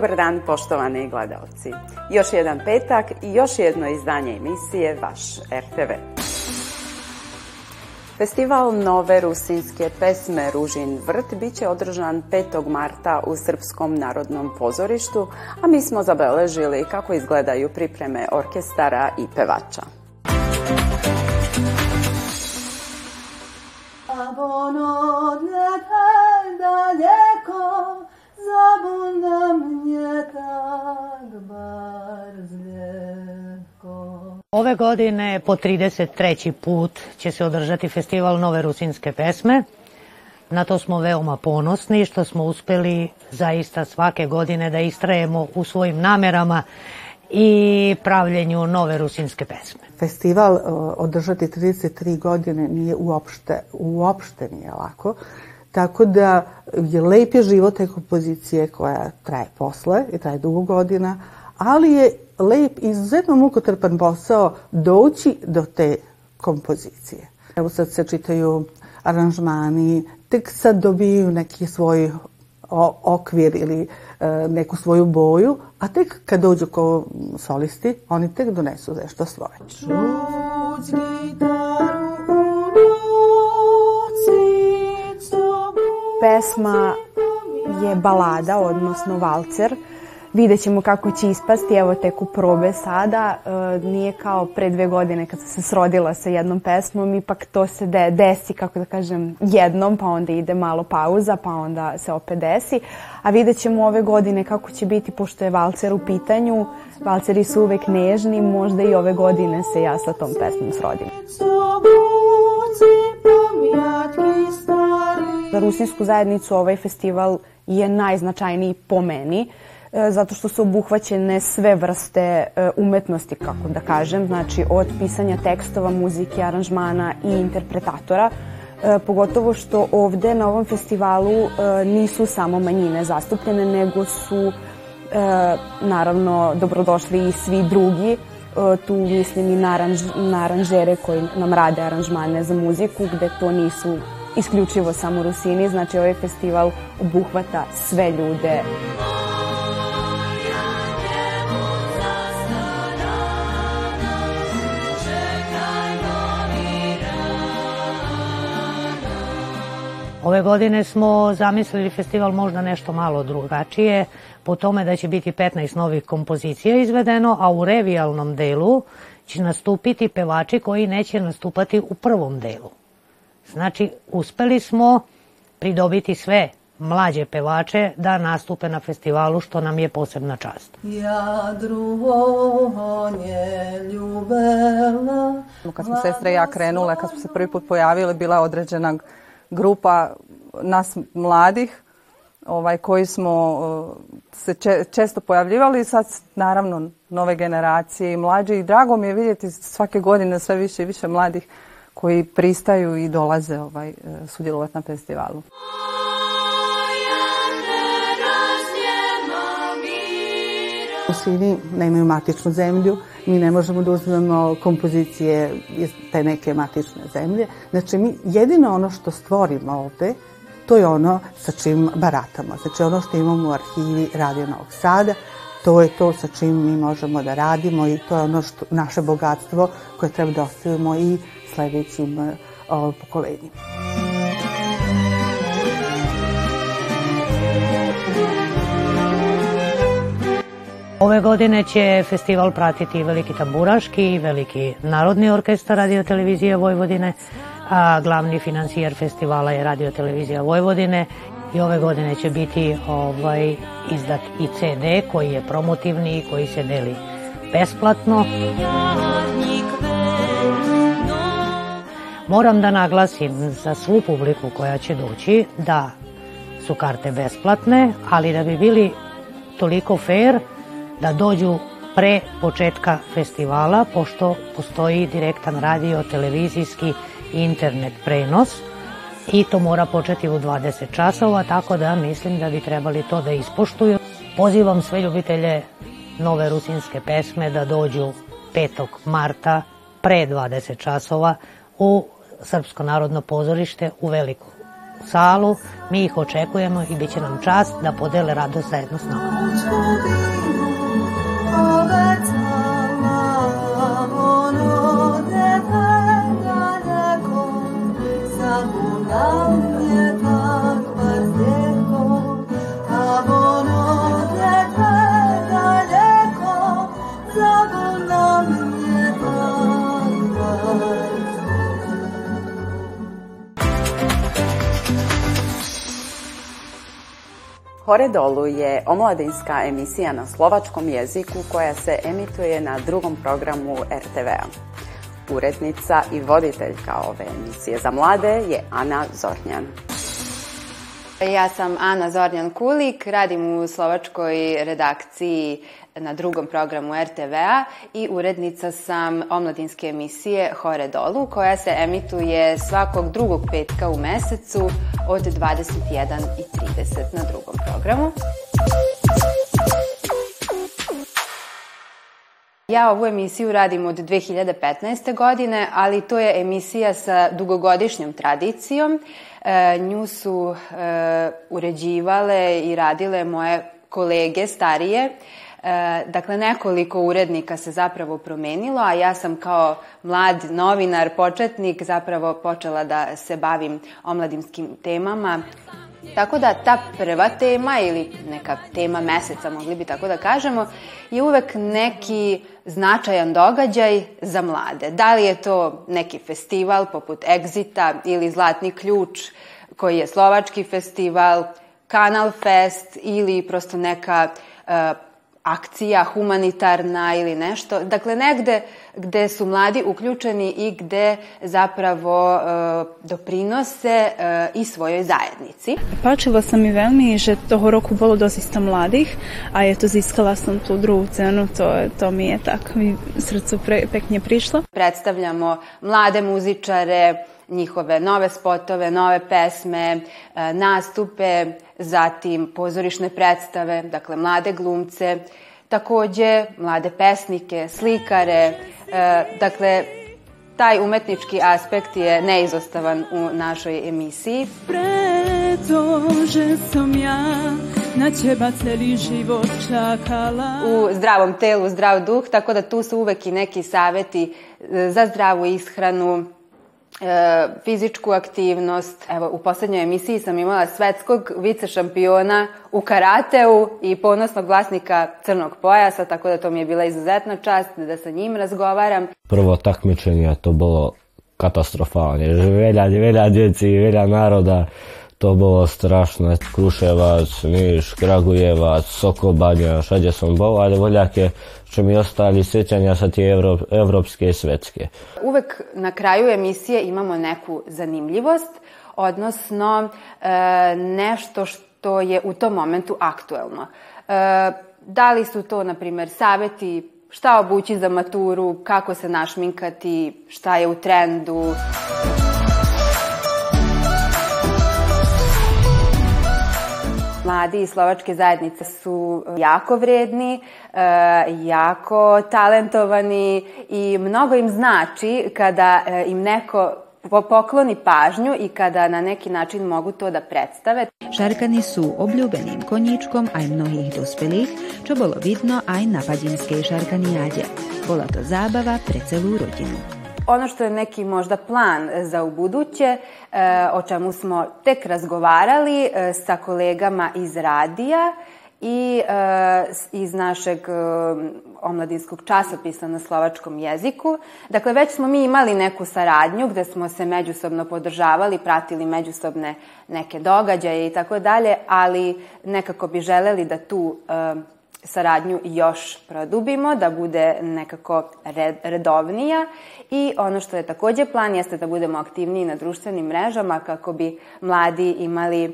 Dobar dan poštovani gledalci. Još jedan petak i još jedno izdanje emisije Vaš RTV. Festival nove rusinske pesme Ružin vrt biće održan 5. marta u Srpskom narodnom pozorištu, a mi smo zabeležili kako izgledaju pripreme orkestara i pevača. Abono daleko, zabunda mnie tak Ove godine po 33. put će se održati festival Nove rusinske pesme. Na to smo veoma ponosni što smo uspeli zaista svake godine da istrajemo u svojim namerama i pravljenju nove rusinske pesme. Festival održati 33 godine nije uopšte, uopšte nije lako. Tako da je lep je život te kompozicije koja traje posle i traje dugo godina, ali je lep i izuzetno mukotrpan posao doći do te kompozicije. Evo sad se čitaju aranžmani, tek sad dobiju neki svoj okvir ili e, neku svoju boju, a tek kad dođu ko solisti, oni tek donesu nešto svoje. Pesma je balada, odnosno valcer, Vidjet ćemo kako će ispasti, evo tek u probe sada. E, nije kao pre dve godine kad sam se srodila sa jednom pesmom, ipak to se de, desi, kako da kažem, jednom, pa onda ide malo pauza, pa onda se opet desi. A vidjet ćemo ove godine kako će biti, pošto je valcer u pitanju. Valceri su uvek nežni, možda i ove godine se ja sa tom pesmom srodim. Za rusinsku zajednicu ovaj festival je najznačajniji po meni E, zato što su obuhvaćene sve vrste e, umetnosti, kako da kažem, znači od pisanja tekstova, muzike, aranžmana i interpretatora, e, pogotovo što ovde na ovom festivalu nisu samo manjine zastupljene, nego su naravno dobrodošli i svi drugi, tu mislim i na, aranž, aranžere koji nam rade aranžmane za muziku, gde to nisu isključivo samo Rusini, znači ovaj festival obuhvata sve ljude. Ove godine smo zamislili festival možda nešto malo drugačije, po tome da će biti 15 novih kompozicija izvedeno, a u revijalnom delu će nastupiti pevači koji neće nastupati u prvom delu. Znači, uspeli smo pridobiti sve mlađe pevače da nastupe na festivalu, što nam je posebna čast. Ja drugo nje ljubela... Kad smo sestre i ja krenule, kad smo se prvi put pojavili, bila određena grupa nas mladih ovaj, koji smo uh, se če, često pojavljivali i sad naravno nove generacije i mlađe i drago mi je vidjeti svake godine sve više i više mladih koji pristaju i dolaze ovaj, uh, sudjelovati na festivalu. Rusini nemaju matičnu zemlju, mi ne možemo da uzmemo kompozicije iz te neke matične zemlje. Znači, mi jedino ono što stvorimo ovde, to je ono sa čim baratamo. Znači, ono što imamo u arhivi Radio Novog Sada, to je to sa čim mi možemo da radimo i to je ono što, naše bogatstvo koje treba da ostavimo i sledećim uh, pokolenjima. Ove godine će festival pratiti Veliki tamburaški i Veliki narodni orkestar Radio Televizije Vojvodine, a glavni financijer festivala je Radio Televizija Vojvodine i ove godine će biti ovaj izdat i CD koji je promotivni i koji se deli besplatno. Moram da naglasim za svu publiku koja će doći da su karte besplatne, ali da bi bili toliko fair, da dođu pre početka festivala, pošto postoji direktan radio, televizijski internet prenos i to mora početi u 20 časova, tako da mislim da bi trebali to da ispoštuju. Pozivam sve ljubitelje nove rusinske pesme da dođu 5. marta pre 20 časova u Srpsko narodno pozorište u Veliku. salu, mi ih očekujemo i bit će nam čast da podele radost zajedno s nama. Hore dolu je omladinska emisija na slovačkom jeziku koja se emituje na drugom programu RTV-a. Urednica i voditeljka ove emisije za mlade je Ana Zornjan. Ja sam Ana Zornjan Kulik, radim u slovačkoj redakciji na drugom programu RTV-a i urednica sam omladinske emisije Hore dolu koja se emituje svakog drugog petka u mesecu od 21.30 na drugom programu. Ja ovu emisiju radim od 2015. godine, ali to je emisija sa dugogodišnjom tradicijom. E, nju su e, uređivale i radile moje kolege starije. E, dakle, nekoliko urednika se zapravo promenilo, a ja sam kao mlad novinar, početnik, zapravo počela da se bavim omladinskim temama. Tako da ta prva tema ili neka tema meseca, mogli bi tako da kažemo, je uvek neki značajan događaj za mlade. Da li je to neki festival poput Exita ili Zlatni ključ koji je slovački festival, Kanal Fest ili prosto neka uh, akcija humanitarna ili nešto. Dakle, negde gde su mladi uključeni i gde zapravo e, doprinose e, i svojoj zajednici. Páčilo sa mi veľmi, že toho roku bolo dosť mladých a je to získala som tú druhú cenu, to, to mi je tak mi srcu pre, pekne prišlo. Predstavljamo mlade muzičare, njihove nove spotove, nove pesme, e, nastupe, zatim pozorišne predstave, dakle mlade glumce, takođe mlade pesnike, slikare, e, dakle taj umetnički aspekt je neizostavan u našoj emisiji. Pretože sam ja na teba celi život čakala. U zdravom telu, zdrav duh, tako da tu su uvek i neki saveti e, za zdravu ishranu, e, fizičku aktivnost. Evo, u poslednjoj emisiji sam imala svetskog vice šampiona u karateu i ponosnog vlasnika crnog pojasa, tako da to mi je bila izuzetna čast da sa njim razgovaram. Prvo takmičenje to bilo katastrofalne. Velja, velja djeci, velja naroda, to bolo strašné. Kruševac, Niš, Kragujevac, Sokobanja, som bol, ale voľaké što mi ostali sjećanja sa tije evro, evropske i svetske. Uvek na kraju emisije imamo neku zanimljivost, odnosno e, nešto što je u tom momentu aktuelno. E, da li su to, na primer, saveti šta obući za maturu, kako se našminkati, šta je u trendu. Mladi iz slovačke zajednice su jako vredni, e, jako talentovani i mnogo im znači kada e, im neko pokloni pažnju i kada na neki način mogu to da predstave. Šarkani sú obľúbeným koníčkom aj mnohých dospelých, čo bolo vidno aj na padinskej šarkaniade. Bola to zábava pre celú rodinu. Ono što je neki možda plan za ubuduće, e, o čemu smo tek razgovarali e, sa kolegama iz radija i e, iz našeg omladinskog časopisa na slovačkom jeziku. Dakle, već smo mi imali neku saradnju gde smo se međusobno podržavali, pratili međusobne neke događaje i tako dalje, ali nekako bi želeli da tu saradnju još produbimo, da bude nekako red, redovnija i ono što je takođe plan jeste da budemo aktivniji na društvenim mrežama kako bi mladi imali e,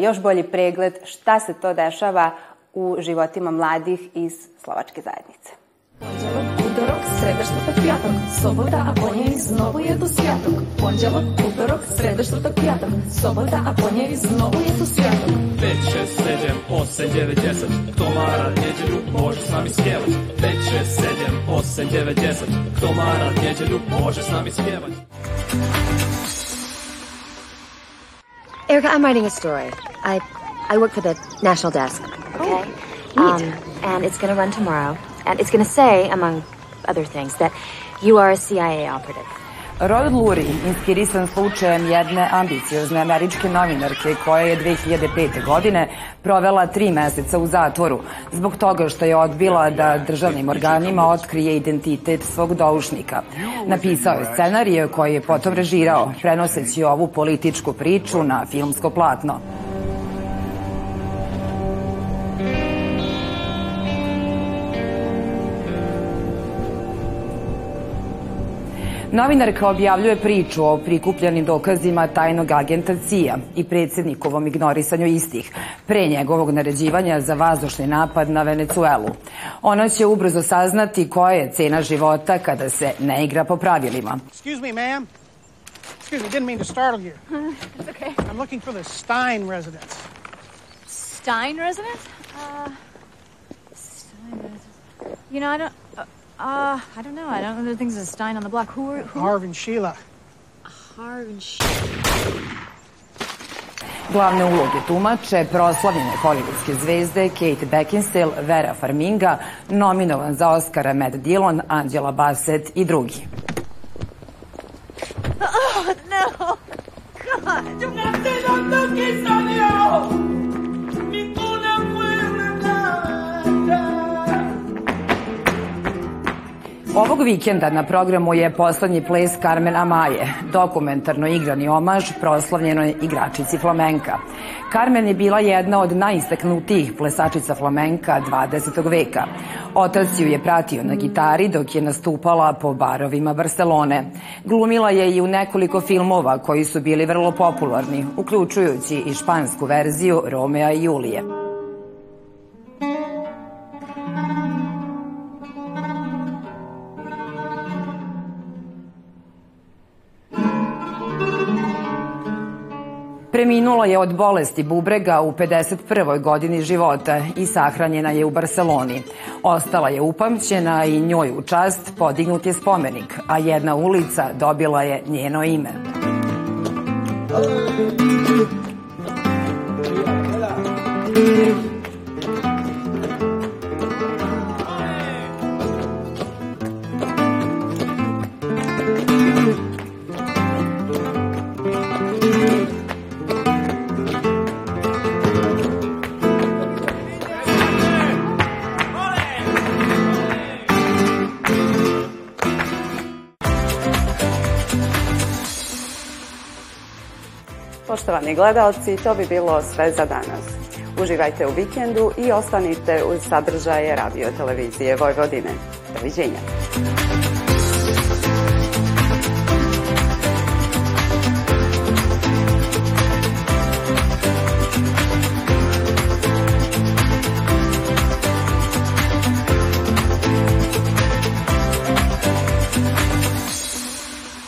još bolji pregled šta se to dešava u životima mladih iz slovačke zajednice. Вівторок, середа, та п'яток, Собота, а поня і знову є до святок. Понеділок, вівторок, середа, та п'яток, Собота, а поня і знову є до святок. 5, 6, 7, 8, 9, 10. Кто марат неделю, может с нами спевать. 5, 6, 7, 8, 9, 10. Кто марат неделю, может с нами спевать. Erica, I'm writing a story. I I work for the national desk. Okay. Oh, um, and it's going to run tomorrow. And it's going to say, among other things, that you are a CIA operative. Rod Lurie inspirisan slučajem jedne ambiciozne američke novinarke koja je 2005. godine provela tri meseca u zatvoru zbog toga što je odbila da državnim organima otkrije identitet svog doušnika. Napisao je scenarije koji je potom režirao, prenoseći ovu političku priču na filmsko platno. Novinarka objavljuje priču o prikupljenim dokazima tajnog agenta CIA i predsednikovom ignorisanju istih pre njegovog naređivanja za vazdušni napad na Venecuelu. Ona će ubrzo saznati koja je cena života kada se ne igra po pravilima. Excuse me, ma'am. Excuse me, didn't mean to startle you. It's okay. I'm looking for the Stein residence. Stein residence? Uh, Stein residence. You know, I don't. Uh, I don't know. I don't know the things a Stein on the block. Who are who? Harv and Sheila. Harv and Sheila. Glavne uloge tumače proslavljene hollywoodske zvezde Kate Beckinsale, Vera Farminga, nominovan za Oscara Matt Dillon, Angela Bassett i drugi. Oh no! God! ¡Yo nací donde quiso Dios! Ninguna Ovog vikenda na programu je poslednji ples Carmen Amaje, dokumentarno igrani omaž proslavljenoj igračici flamenka. Carmen je bila jedna od najistaknutijih plesačica flamenka 20. veka. Otac ju je pratio na gitari dok je nastupala po barovima Barcelone. Glumila je i u nekoliko filmova koji su bili vrlo popularni, uključujući i špansku verziju Romea i Julije. Preminula je od bolesti bubrega u 51. godini života i sahranjena je u Barceloni. Ostala je upamćena i njoj u čast podignut je spomenik, a jedna ulica dobila je njeno ime. Poštovani gledalci, to bi bilo sve za danas. Uživajte u vikendu i ostanite uz sadržaje radio televizije Vojvodine. Doviđenja.